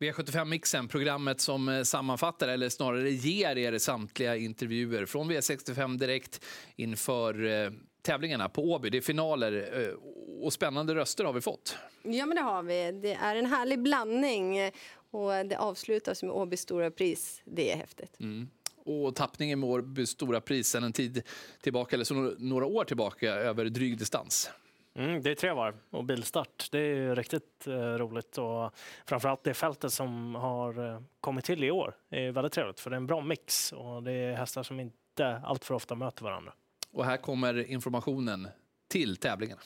V75-mixen, programmet som eh, sammanfattar, eller snarare ger er samtliga intervjuer från V65 Direkt inför eh, tävlingarna på Åby. Det är finaler eh, och spännande röster har vi fått. Ja, men det har vi. Det är en härlig blandning och det avslutas med Åbys stora pris. Det är häftigt. Mm. Och tappningen med Åbys stora pris sedan en tid tillbaka, eller så några år tillbaka, över dryg distans. Mm, det är tre varv och bilstart. Det är riktigt eh, roligt och framförallt det fältet som har eh, kommit till i år är väldigt trevligt för det är en bra mix och det är hästar som inte alltför ofta möter varandra. Och här kommer informationen till tävlingarna.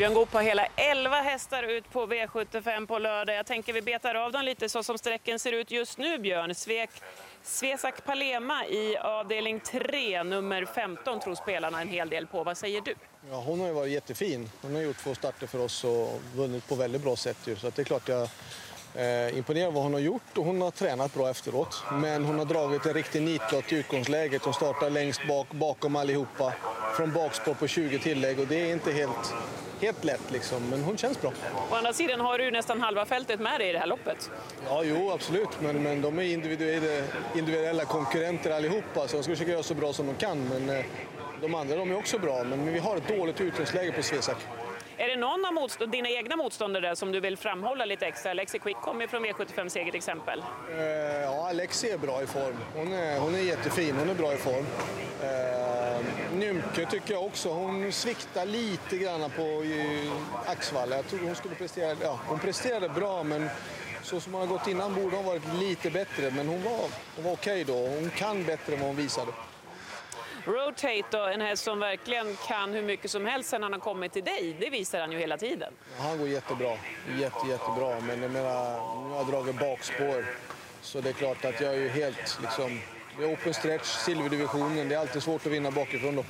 Björn Goop har hela 11 hästar ut på V75 på lördag. Jag tänker vi betar av dem lite så som sträcken ser ut just nu, Björn. Svek, Svesak Palema i avdelning 3, nummer 15, tror spelarna en hel del på. Vad säger du? Ja, hon har ju varit jättefin. Hon har gjort två starter för oss och vunnit på väldigt bra sätt. Ju. Så det är klart jag eh, är imponerad av vad hon har gjort och hon har tränat bra efteråt. Men hon har dragit en riktig nitlott i utgångsläget. Hon startar längst bak, bakom allihopa. Från bakspår på 20 tillägg och det är inte helt helt lätt liksom, men hon känns bra. Å andra sidan har du nästan halva fältet med dig i det här loppet. Ja, jo absolut, men, men de är individuella, individuella konkurrenter allihopa så de ska försöka göra så bra som de kan. Men eh, de andra de är också bra, men vi har ett dåligt utgångsläge på Svesak. Är det någon av motstånd, dina egna motståndare som du vill framhålla lite extra? Alexi Quick kommer från V75-seger till exempel. Uh, ja, Alexi är bra i form. Hon är, hon är jättefin, hon är bra i form. Uh, Nymke tycker jag också. Hon sviktar lite grann på Axvalla. Jag tror hon skulle prestera... Ja, hon presterade bra, men så som hon har gått innan borde hon varit lite bättre. Men hon var, hon var okej okay då. Hon kan bättre än vad hon visade. Rotate då, en häst som verkligen kan hur mycket som helst sen han har kommit till dig. Det visar han ju hela tiden. Han går jättebra. Jätte, jättebra. Men jag menar, nu har jag dragit bakspår. Så det är klart att jag är ju helt liksom... Det är open stretch, silverdivisionen. Det är alltid svårt att vinna bakifrån då.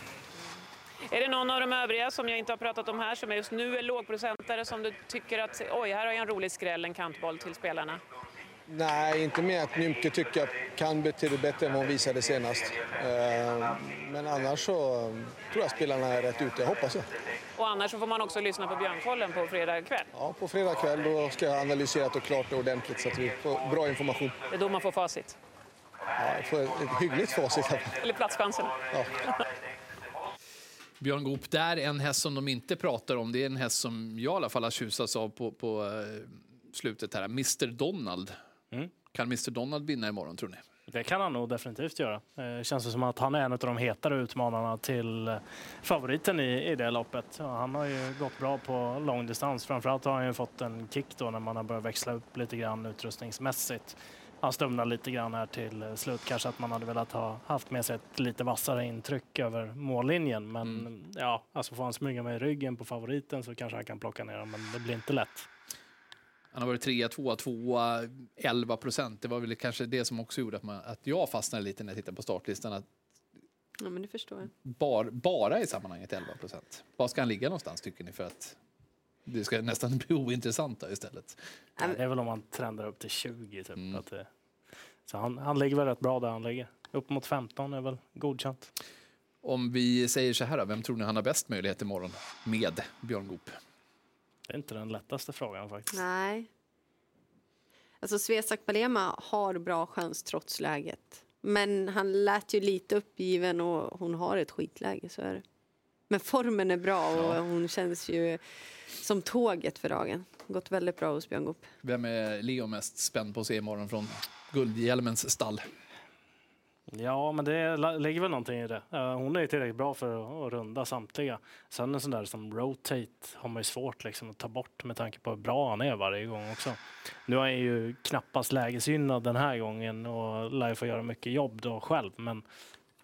Är det någon av de övriga som jag inte har pratat om här som just nu är lågprocentare som du tycker att oj, här har jag en rolig skräll, en kantboll till spelarna? Nej, inte med att Nymke tycker jag kan betydligt bättre än vad hon visade senast. Eh, men annars så tror jag spelarna är rätt ute, hoppas jag. Och annars så får man också lyssna på Björnkollen på fredag kväll? Ja, på fredag kväll då ska jag analysera och klart det ordentligt så att vi får bra information. Det är då man får facit? Ja, jag får ett hyggligt facit. Eller platschanserna? Ja. Björn Goop, där en häst som de inte pratar om, det är en häst som jag i alla fall har tjusats av på, på uh, slutet här, Mr Donald. Mm. Kan Mr Donald vinna imorgon tror ni? Det kan han nog definitivt göra. Det eh, känns som att han är en av de hetare utmanarna till eh, favoriten i, i det loppet. Han har ju gått bra på långdistans. Framförallt har han ju fått en kick då när man har börjat växla upp lite grann utrustningsmässigt. Han stumnar lite grann här till slut. Kanske att man hade velat ha haft med sig ett lite vassare intryck över mållinjen. Men mm. ja, alltså får han smyga med i ryggen på favoriten så kanske han kan plocka ner den. Men det blir inte lätt. Han har varit trea, tvåa, tvåa, 11 procent. Det var väl kanske det som också gjorde att, man, att jag fastnade lite när jag tittade på startlistan. Att ja, men det förstår jag. Bar, bara i sammanhanget 11 procent. Var ska han ligga någonstans tycker ni för att det ska nästan bli ointressant istället? Ja, det är väl om man trendar upp till 20 typ. Mm. Att så han, han ligger väl rätt bra där han ligger. Upp mot 15 är väl godkänt. Om vi säger så här då, vem tror ni han har bäst möjlighet imorgon med Björn Goop? Det är inte den lättaste frågan faktiskt. Nej. Alltså Svesak Palema har bra chans trots läget. Men han lät ju lite uppgiven och hon har ett skitläge, så är det. Men formen är bra och ja. hon känns ju som tåget för dagen. Gått väldigt bra hos Björn Goop. Vem är Leo mest spänd på att se imorgon från Guldhjälmens stall? Ja, men det ligger väl någonting i det. Hon är tillräckligt bra för att runda samtliga. Sen en sån där som rotate har man ju svårt liksom att ta bort med tanke på hur bra han är varje gång också. Nu är han ju knappast lägesgynnad den här gången och lär få göra mycket jobb då själv. Men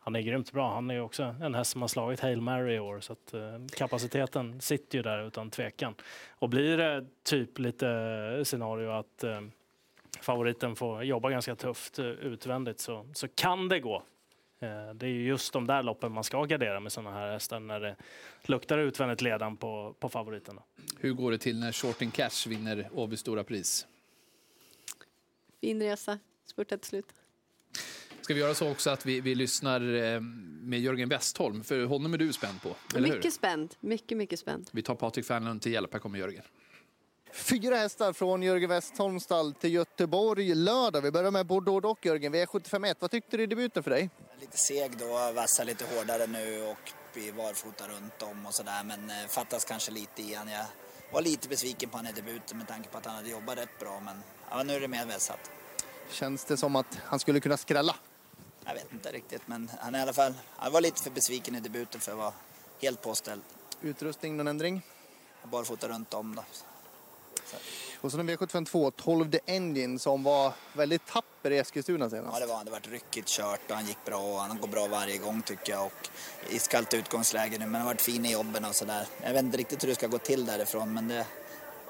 han är grymt bra. Han är också en häst som har slagit Hail Mary i år så att uh, kapaciteten sitter ju där utan tvekan. Och blir det typ lite scenario att uh, favoriten får jobba ganska tufft eh, utvändigt så, så kan det gå. Eh, det är just de där loppen man ska gardera med sådana här hästar när det luktar utvändigt ledan på, på favoriterna. Hur går det till när Shorting Cash vinner Åbys stora pris? Fin resa, spurtar till slut. Ska vi göra så också att vi, vi lyssnar eh, med Jörgen Westholm? För honom är du spänd på, eller hur? Mycket spänd. Mycket, mycket spänd. Vi tar Patrik Fernlund till hjälp. Här kommer Jörgen. Fyra hästar från Jörgen Westholms stall till Göteborg lördag. Vi börjar med Bordeaux Dock, Jörgen. V751. Vad tyckte du i debuten för dig? Lite seg då, vassa lite hårdare nu och vi varfota runt om och sådär. Men eh, fattas kanske lite i han. Jag var lite besviken på han i debuten med tanke på att han hade jobbat rätt bra. Men ja, nu är det mer vässat. Känns det som att han skulle kunna skrälla? Jag vet inte riktigt, men han är i alla fall... Han var lite för besviken i debuten för att vara helt påställd. Utrustning, någon ändring? Barfota runt om då. Och så en V752, 12 The Engine, som var väldigt tapper i Eskilstuna senast. Ja, det var han. Det var ryckigt kört och han gick bra och han går bra varje gång tycker jag. Och iskallt utgångsläge nu, men han har varit fin i jobben och sådär. Jag vet inte riktigt hur det ska gå till därifrån, men det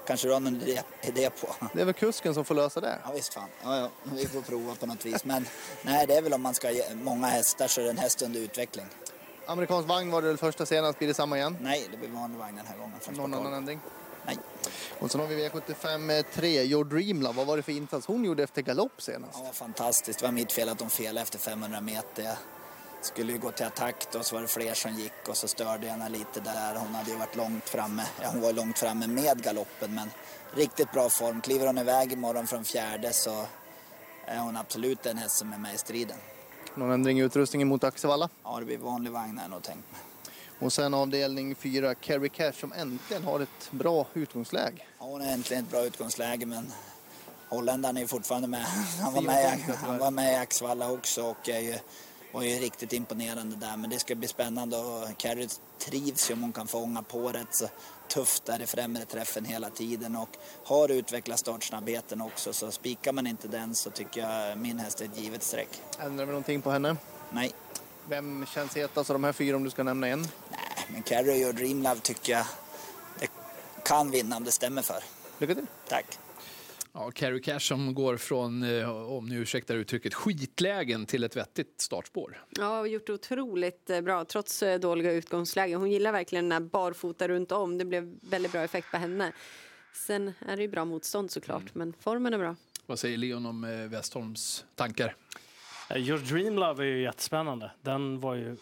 kanske du har någon idé, på. Det är väl kusken som får lösa det? Ja, visst fan. Ja, ja. Vi får prova på något vis. Men nej, det är väl om man ska ha många hästar så är det en häst under utveckling. Amerikansk vagn var det väl första senast, blir det samma igen? Nej, det blir vanlig vagn den här gången. Någon annan ändring? Nej. Och sen har vi V75 3, Your Dream Love. Vad var det för insats hon gjorde efter galopp senast? Ja, fantastiskt. Det var mitt fel att de felade efter 500 meter. Skulle ju gå till attack då, så var det fler som gick och så störde jag henne lite där. Hon hade ju varit långt framme. Ja, hon var långt framme med galoppen, men riktigt bra form. Kliver hon iväg imorgon från fjärde så är hon absolut en häst som är med i striden. Någon ändring i utrustningen mot Axevalla? Ja, det blir vanlig vagn jag nog tänkt. Och sen avdelning 4, Kerry Cash som äntligen har ett bra utgångsläge. Ja, hon har äntligen ett bra utgångsläge, men holländaren är fortfarande med. Han var med, han var med i Axvalla också och är ju, var ju riktigt imponerande där. Men det ska bli spännande och Carrie trivs ju om hon kan fånga på rätt så tufft där i främre träffen hela tiden och har utvecklat startsnabbheten också. Så spikar man inte den så tycker jag min häst är ett givet streck. Ändrar vi någonting på henne? Nej, Vem känns hetast av de här fyra om du ska nämna en? nej men Carrie och Dreamlove tycker jag det kan vinna om det stämmer för. Lycka till! Tack. Ja, Carrie Cash som går från, eh, om ni ursäktar uttrycket, skitlägen till ett vettigt startspår. Ja, och gjort otroligt eh, bra trots eh, dåliga utgångslägen. Hon gillar verkligen den här barfota runt om. Det blev väldigt bra effekt på henne. Sen är det ju bra motstånd såklart, men formen är bra. Vad säger Leon om Westholms tankar? Your Dream Love är ju jättespännande. Den var ju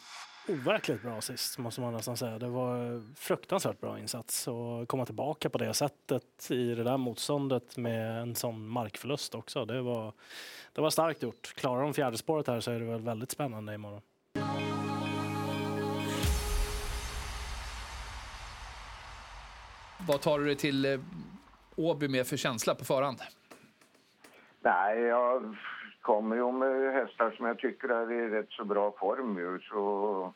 overkligt bra sist, måste man nästan säga. Det var fruktansvärt bra insats och komma tillbaka på det sättet i det där motståndet med en sån markförlust också. Det var, det var starkt gjort. Klarar de fjärde spåret här så är det väl väldigt spännande imorgon. Vad tar du dig till eh, Åby med för känsla på förhand? Nej, jag kommer ju med hästar som jag tycker är i rätt så bra form ju, så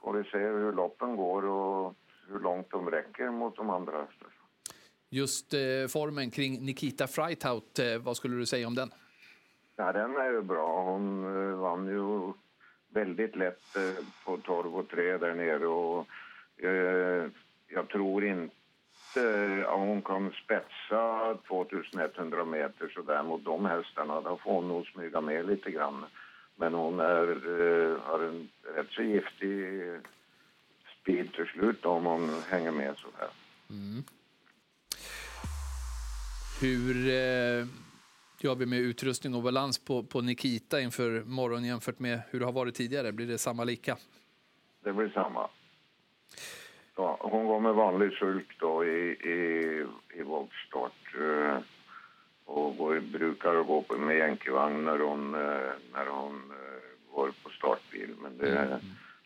får vi se hur loppen går och hur långt de räcker mot de andra hästarna. Just eh, formen kring Nikita Freithout, eh, vad skulle du säga om den? Ja, den är ju bra. Hon eh, vann ju väldigt lätt eh, på 12 och 3 där nere och eh, jag tror inte att hon kan spetsa 2100 meter så där mot de hästarna. Då får hon nog smyga med lite grann. Men hon är, eh, har en rätt så giftig speed till slut om hon hänger med så här. Hur eh, gör vi med utrustning och balans på, på Nikita inför morgon jämfört med hur det har varit tidigare? Blir det samma lika? Det blir samma. Ja, hon går med vanlig sulk då i, i, i voltstart. Eh, och går, brukar gå på med jänkarvagn när hon, eh, när hon eh, går på startbil. Men det är,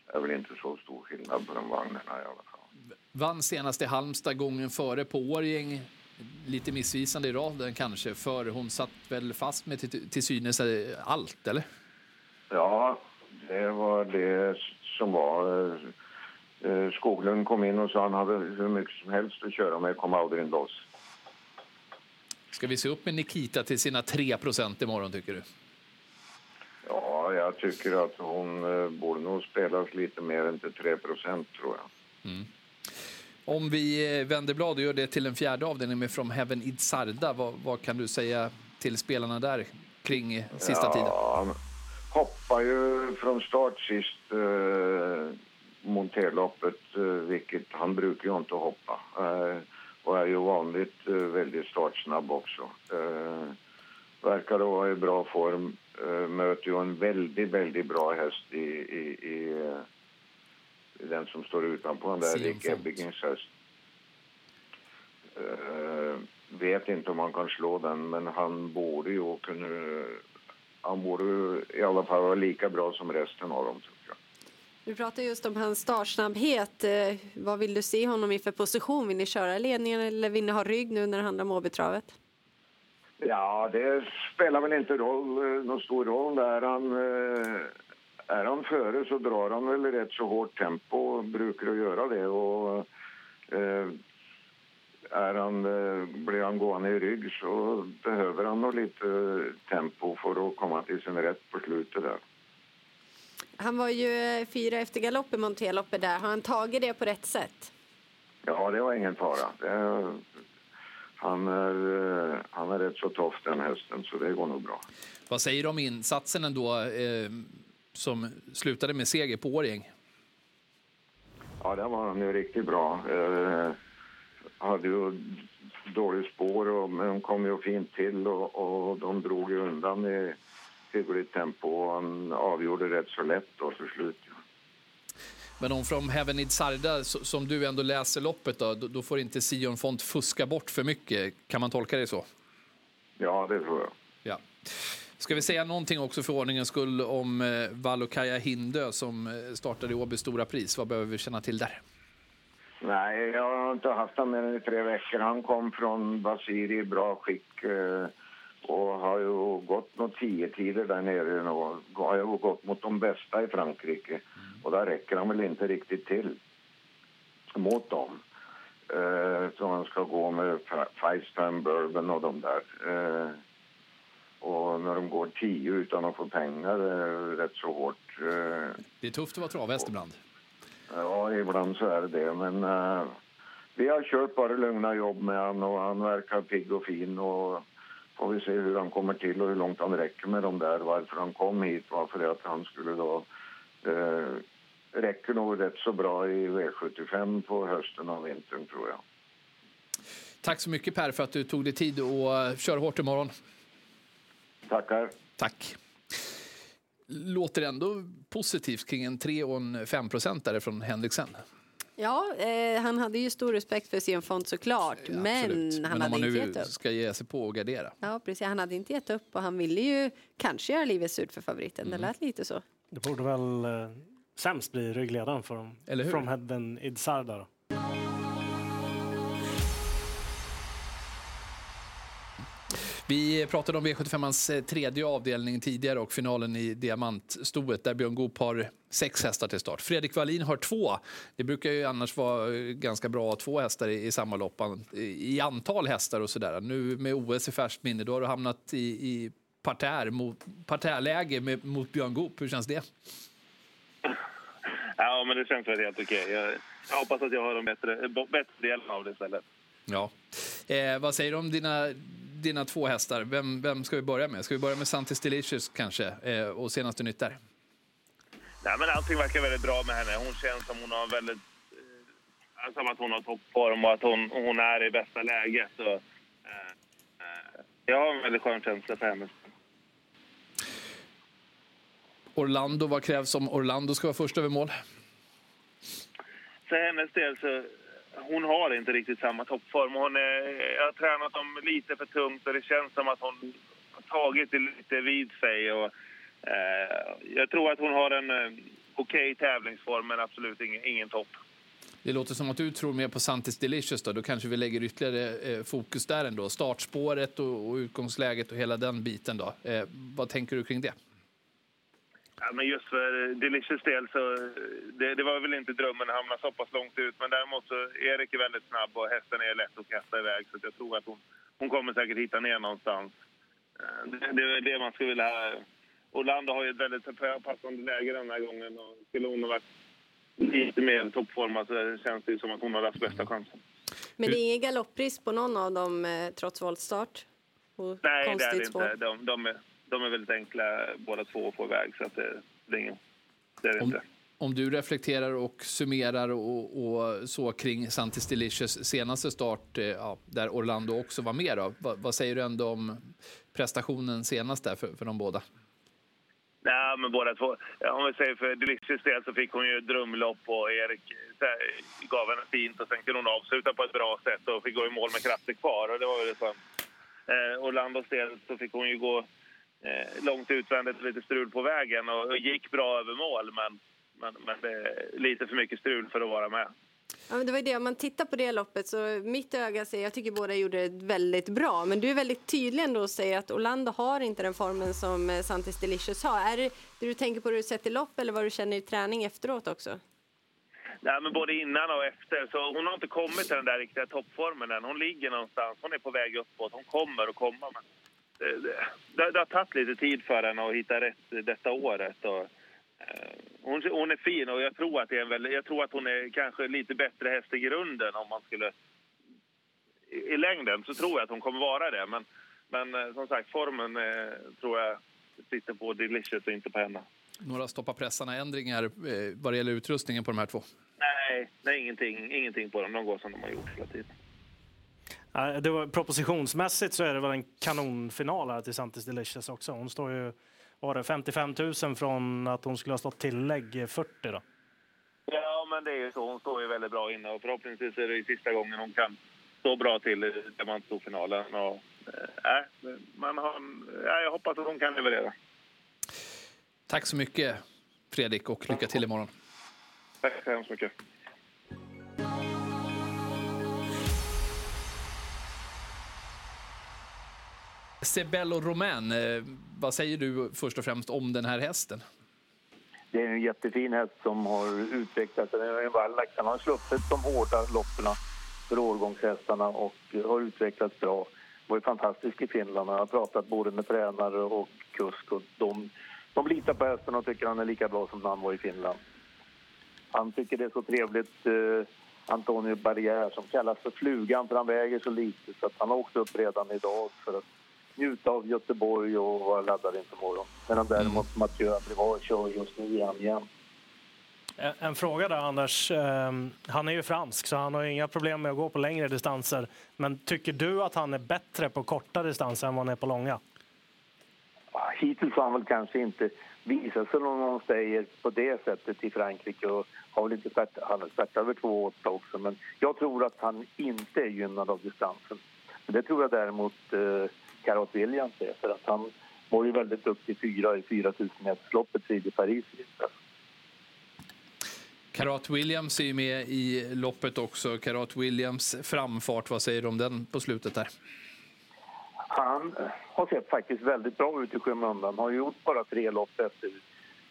är väl inte så stor skillnad på de vagnarna i alla fall. Vann senast i Halmstad gången före på Årjäng. Lite missvisande i raden kanske, för hon satt väl fast med till, till synes allt, eller? Ja, det var det som var. Eh, Skoglund kom in och sa han hade hur mycket som helst att köra med, kom aldrig loss. Ska vi se upp med Nikita till sina 3% imorgon, tycker du? Ja, jag tycker att hon eh, borde nog spelas lite mer än till 3 tror jag. Om vi eh, vänder blad och gör det till en fjärde avdelning med From Heaven Idsarda, vad, vad kan du säga till spelarna där kring sista ja, tiden? Hoppar ju från start sist eh, monterloppet, eh, vilket han brukar ju inte hoppa. Eh, och är ju vanligt eh, väldigt startsnabb också. Verkar vara i bra form. Möter ju en väldigt, väldigt bra häst i, i, i, den som står utanpå den där, Rick. Ebbingings häst. Vet inte om han kan slå den, men han borde ju kunna... Han borde i alla fall vara lika bra som resten av dem, jag. Du pratar just om hans startsnabbhet. Eh, vad vill du se honom i för position? Vill ni köra ledningen eller vill ni ha rygg nu när det handlar om Åbytravet? Ja, det spelar väl inte roll, eh, någon stor roll. Är han, eh, är han före så drar han väl i rätt så hårt tempo, och brukar att göra det. Och, är han, blir han gående i rygg så behöver han nog lite tempo för att komma till sin rätt på slutet där. Han var ju eh, fyra efter galopp i Monteloppet där. Har han tagit det på rätt sätt? Ja, det var ingen fara. Det, han, är, eh, han är rätt så tuff den hästen så det går nog bra. Vad säger du om insatsen ändå eh, som slutade med seger på Årjäng? Ja, den var nu riktigt bra. Eh, hade ju dåligt spår, och, men de kom ju fint till och, och de drog ju undan i hyggligt tempo. Och han avgjorde rätt så lätt då till slut. Men om från Heaven Need Sarda, som du ändå läser loppet, då, då då får inte Sion Font fuska bort för mycket. Kan man tolka det så? Ja, det tror jag. Ja. Ska vi säga någonting också för ordningens skull om eh, Valokaja Hindö som eh, startade i Åby Stora Pris? Vad behöver vi känna till där? Nej, jag har inte haft honom mer än i tre veckor. Han kom från Basiri i bra skick eh, och har ju gått några tio tider där nere och har ju gått mot de bästa i Frankrike. Och där räcker han väl inte riktigt till mot dem. Eh, så han ska gå med Feistan Bourbon och de där. Eh, och när de går tio utan att få pengar eh, rätt så hårt. Eh, Det är tufft att vara travhäst ibland. Ja, ibland så är det det. Men eh, vi har kört bara lugna jobb med han och han verkar pigg och fin. Och får vi se hur han kommer till och hur långt han räcker med dem där. Varför han kom hit var för att han skulle då... Eh, räcker nog rätt så bra i V75 på hösten och vintern tror jag. Tack så mycket Per för att du tog dig tid och eh, kör hårt imorgon. Tackar. Tack. Låter ändå positivt kring en 3 och en 5 procentare från Henriksen. Ja, eh, han hade ju stor respekt för Sion Font såklart. Ja, men absolut. han Men hade inte nu gett upp. ska ge sig på och gardera. Ja, precis. Han hade inte gett upp och han ville ju kanske göra livet surt för favoriten. Mm. Det lät lite så. Det borde väl eh, sämst bli ryggledaren för dem. Eller hur? From Heaven Idzarda då. Vi pratade om V75ans eh, tredje avdelning tidigare och finalen i diamantstoet där Björn Goop har sex hästar till start. Fredrik Wallin har två. Det brukar ju annars vara eh, ganska bra två hästar i, i samma lopp i antal hästar och sådär. Nu med OS i färskt minne, då har du hamnat i, i parterr mot, parterrläge med, mot Björn Goop. Hur känns det? Ja, men det känns väl helt okej. Jag, jag hoppas att jag har de bättre, bättre delen av det istället. Ja. Eh, vad säger du om dina, dina två hästar? Vem, vem ska vi börja med? Ska vi börja med Santis Delicious kanske? Eh, och senaste nytt där? Nej, men allting verkar väldigt bra med henne. Hon känns som hon har väldigt... Eh, som att hon har toppform och att hon, hon är i bästa läget. Så, eh, eh, jag har en väldigt skön känsla för henne. Orlando, vad krävs om Orlando ska vara först över mål? För hennes del så... Hon har inte riktigt samma toppform. Hon är, jag har tränat dem lite för tungt och det känns som att hon har tagit det lite vid sig. Och, eh, jag tror att hon har en eh, okej tävlingsform, men absolut ingen, ingen topp. Det låter som att du tror mer på Santis Delicious. Då, då kanske vi lägger ytterligare eh, fokus där ändå. Startspåret och, och utgångsläget och hela den biten. Då. Eh, vad tänker du kring det? Ja, men just för Delicious del så det, det var väl inte drömmen att hamna så pass långt ut. Men däremot så Erik är väldigt snabb och hästen är lätt att kasta iväg. Så att jag tror att hon, hon kommer säkert hitta ner någonstans. Eh, Det, det är det man skulle vilja... Orlando har ju ett väldigt passande läge den här gången. Och skulle hon ha varit lite mer toppformad så känns det som att hon har haft bästa chansen. Men det är ingen galopprisk på någon av dem eh, trots voltstart? Och Nej, det är konstigt det inte. De, de, är, de är väldigt enkla båda två att få iväg. Så att det, det är ingen... Det är det Om, inte. om du reflekterar och summerar och, och så kring Santis Delicious senaste start, eh, ja, där Orlando också var med, då. Va, vad säger du ändå om prestationen senast där för, för de båda? Nej, men båda två. Om vi säger för Delicious del så fick hon ju drömlopp och Erik gav henne fint och sen kunde hon avsluta på ett bra sätt och fick gå i mål med krafter kvar och det var väl skönt. Eh, Orlandos del så fick hon ju gå eh, långt utvändigt, lite strul på vägen och, och gick bra över mål men, men, men det är lite för mycket strul för att vara med. Ja, men det var det. Om man tittar på det loppet så mitt öga säger jag tycker båda gjorde det väldigt bra. Men du är väldigt tydlig ändå och säger att Orlando har inte den formen som eh, Santis Delicious har. Är det det du tänker på det du sett i lopp eller vad du känner i träning efteråt också? Nej, men både innan och efter. Så hon har inte kommit till den där riktiga toppformen än. Hon ligger någonstans. Hon är på väg uppåt. Hon kommer och komma. Men det, det, har tagit lite tid för henne att hitta rätt detta året. Och, eh, hon, hon, är fin och jag tror, att det är en väldigt, jag tror att hon är kanske lite bättre häst i grunden om man skulle... I, i längden så tror jag att hon kommer vara det. Men, men eh, som sagt, formen eh, tror jag sitter på Delicious och inte på henne. Några stoppa pressarna-ändringar eh, vad det gäller utrustningen på de här två? Nej, nej ingenting, ingenting på dem. De går som de har gjort hela tiden. Det var, propositionsmässigt så är det väl en kanonfinal här till Santis Delicious också. Hon står ju var det 55 000 från att hon skulle ha stått tillägg 40 då? Ja, men det är ju så. Hon står ju väldigt bra inne och förhoppningsvis är det sista gången hon kan stå bra till i diamantstofinalen. Och, äh, man har, ja, jag hoppas att hon kan leverera. Tack så mycket Fredrik och lycka till imorgon. Tack så hemskt mycket. Sebello Romain, eh, vad säger du först och främst om den här hästen? Det är en jättefin häst som har utvecklats. Den är en vallack. Han har sluppit de hårda loppen för årgångshästarna och har utvecklats bra. var ju fantastisk i Finland. Han har pratat både med tränare och kusk och de, de litar på hästen och tycker han är lika bra som när han var i Finland. Han tycker det är så trevligt, eh, Antonio Barrière, som kallas för Flugan för han väger så lite så att han har åkt upp redan idag för att njuta av Göteborg och vara laddad inför morgon. Medan däremot mm. Mathieu Abrivard kör just nu igen igen. En, fråga där, Anders. Um, han är ju fransk, så han har inga problem med att gå på längre distanser. Men tycker du att han är bättre på korta distanser än vad han är på långa? Hittills har han väl kanske inte visat sig någon säger på det sättet i Frankrike. Och har väl inte start, han startat över 2,8 också. Men jag tror att han inte är gynnad av distansen. Det tror jag däremot eh, Carrot Williams är. För att han var ju väldigt duktig fyra i 4000 metersloppet i Paris Karat Williams är ju med i loppet också. Karat Williams framfart, vad säger du om den på slutet där? Han har sett faktiskt väldigt bra ut i skymundan. Har gjort bara tre lopp efter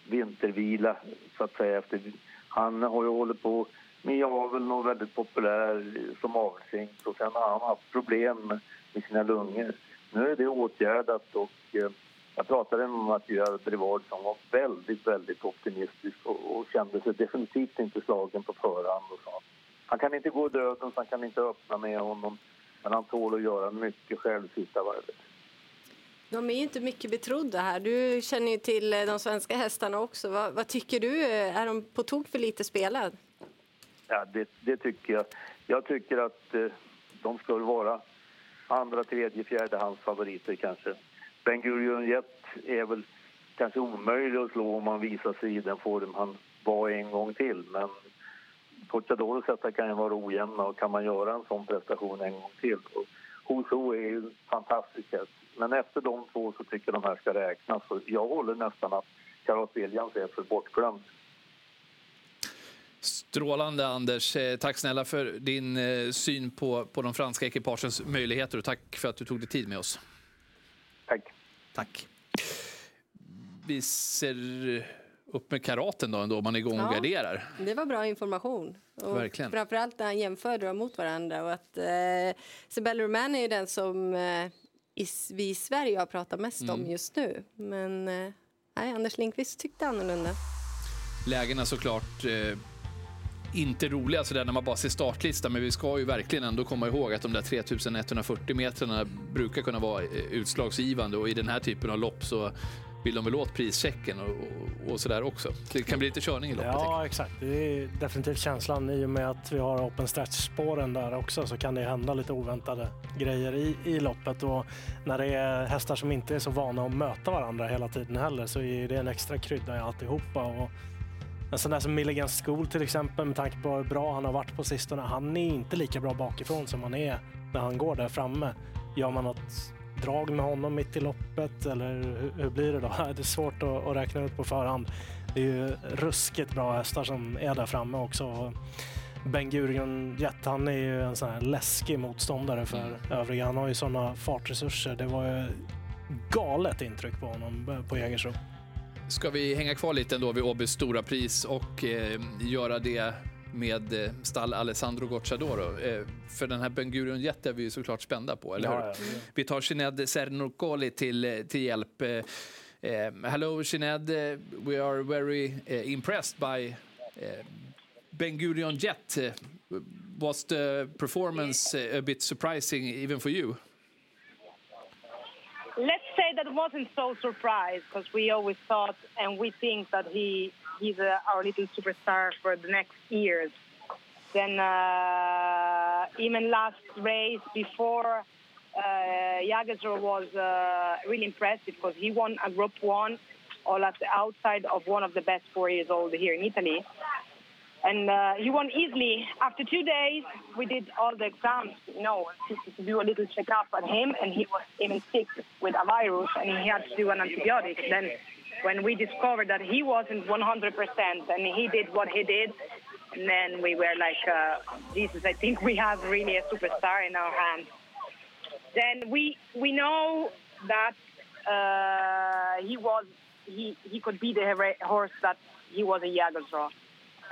vintervila, så att säga. Efter, han har ju hållit på med aveln och väldigt populär som avelshingst och sen har han haft problem med sina lungor. Nu är det åtgärdat och eh, jag pratade med Mathieu Brevard som var väldigt, väldigt optimistisk och, och kände sig definitivt inte slagen på förhand. Och så. Han kan inte gå döden, så han kan inte öppna med honom men han tål att göra mycket själv sista varvet. De är ju inte mycket betrodda här. Du känner ju till eh, de svenska hästarna också. Vad, vad tycker du? Är de på tok för lite spelade? Ja, det, det, tycker jag. Jag tycker att eh, de ska vara andra, tredje, fjärde hans favoriter kanske. Ben Gurion Jet är väl kanske omöjlig att slå om han visar sig i den form han var en gång till. Men Cortador hästar kan ju vara ojämna och kan man göra en sån prestation en gång till. Och Hoso är ju fantastisk häst. Men efter de två så tycker jag de här ska räknas. Så jag håller nästan att Karat Williams är för bortglömd. Strålande, Anders. Eh, tack snälla för din eh, syn på, på de franska ekipagens möjligheter och tack för att du tog dig tid med oss. Tack. Tack. Vi ser upp med karaten då ändå, om man är igång ja, och garderar. Det var bra information. Och Verkligen. Framförallt när han jämförde dem mot varandra. Och att, eh, Sibel Roman är den som eh, vi i Sverige har pratat mest mm. om just nu. Men eh, nej, Anders Lindqvist tyckte annorlunda. Lägena såklart eh, inte roliga sådär när man bara ser startlistan, men vi ska ju verkligen ändå komma ihåg att de där 3140 metrarna brukar kunna vara eh, utslagsgivande och i den här typen av lopp så vill de väl åt prischecken och, och, och sådär också. Så det kan bli lite körning i loppet. Ja, exakt. Det är definitivt känslan. I och med att vi har open stretch-spåren där också så kan det hända lite oväntade grejer i, i loppet. Och när det är hästar som inte är så vana att möta varandra hela tiden heller så är det en extra krydda i alltihopa. Och en sån där som Milligan School till exempel, med tanke på hur bra han har varit på sistone. Han är inte lika bra bakifrån som han är när han går där framme. Gör man något drag med honom mitt i loppet eller hur, hur blir det då? Det är svårt att, att, räkna ut på förhand. Det är ju ruskigt bra hästar som är där framme också. Ben Gurion Jet, han är ju en sån här läskig motståndare för mm. övriga. Han har ju sådana fartresurser. Det var ju galet intryck på honom på Jägersro. Ska vi hänga kvar lite ändå vid Åbys stora pris och eh, göra det med eh, stall Alessandro Gocciadoro. Eh, för den här Ben Gurion Jet är vi ju såklart spända på, eller hur? Ja, ja, ja. Vi tar Shined Cernocoli till, eh, till hjälp. Hello uh, we are very impressed by Ben Gurion Jet. was the performance a bit surprising even for you? That wasn't so surprised because we always thought and we think that he he's uh, our little superstar for the next years. Then uh, even last race before uh, was uh, really impressive because he won a Group One, all at the outside of one of the best four years old here in Italy. And uh, he won easily. After two days, we did all the exams, you know, to, do a little checkup on him, and he was even sick with a virus, and he had to do an antibiotic. Then when we discovered that he wasn't 100% and he did what he did, and then we were like, uh, Jesus, I think we have really a superstar in our hands. Then we we know that uh, he was he he could be the horse that he was a Jagersraw.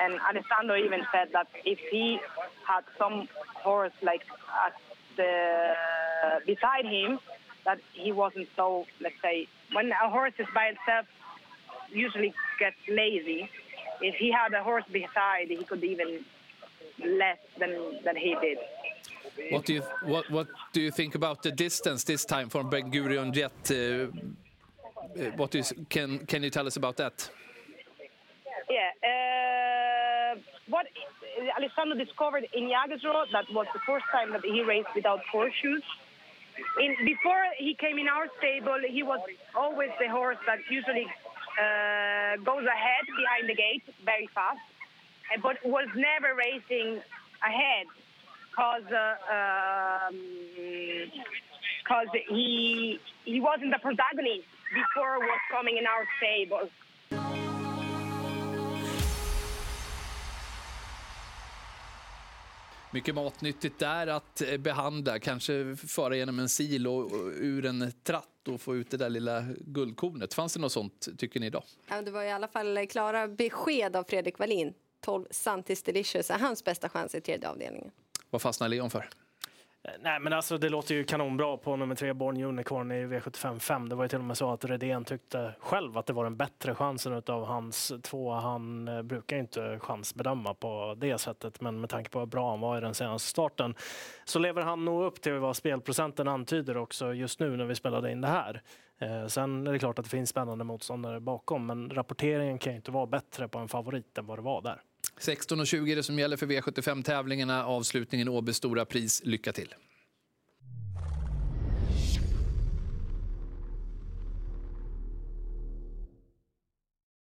And Alessandro even said that if he had some horse like at the beside him, that he wasn't so let's say when a horse is by itself usually gets lazy. If he had a horse beside, he could even less than than he did. What do you what what do you think about the distance this time from Ben Gurion Jet? Uh, uh, what is can can you tell us about that? Yeah, uh, what Alessandro discovered in Jagersro that was the first time that he raced without horseshoes. In, before he came in our stable, he was always the horse that usually uh, goes ahead behind the gate very fast, but was never racing ahead because uh, um, he he wasn't the protagonist before was coming in our stable. Mycket matnyttigt där att eh, behandla, kanske föra genom en sil och ur en tratt och få ut det där lilla guldkornet. Fanns det något sånt tycker ni idag? Ja, det var i alla fall klara besked av Fredrik Wallin. 12 Santis Delicious är hans bästa chans i tredje avdelningen. Vad fastnar Leon för? Nej, men alltså, det låter ju kanonbra på nummer tre, Born Unicorn i V75 5. Det var ju till och med så att Redén tyckte själv att det var den bättre chansen av hans två. Han eh, brukar brukar inte chansbedöma på det sättet, men med tanke på hur bra han var i den senaste starten så lever han nog upp till vad spelprocenten antyder också just nu när vi spelade in det här. Eh, sen är det klart att det finns spännande motståndare bakom, men rapporteringen kan ju inte vara bättre på en favorit än vad det var där. 16.20 är det som gäller för V75-tävlingarna. Avslutningen Åbys stora pris. Lycka till!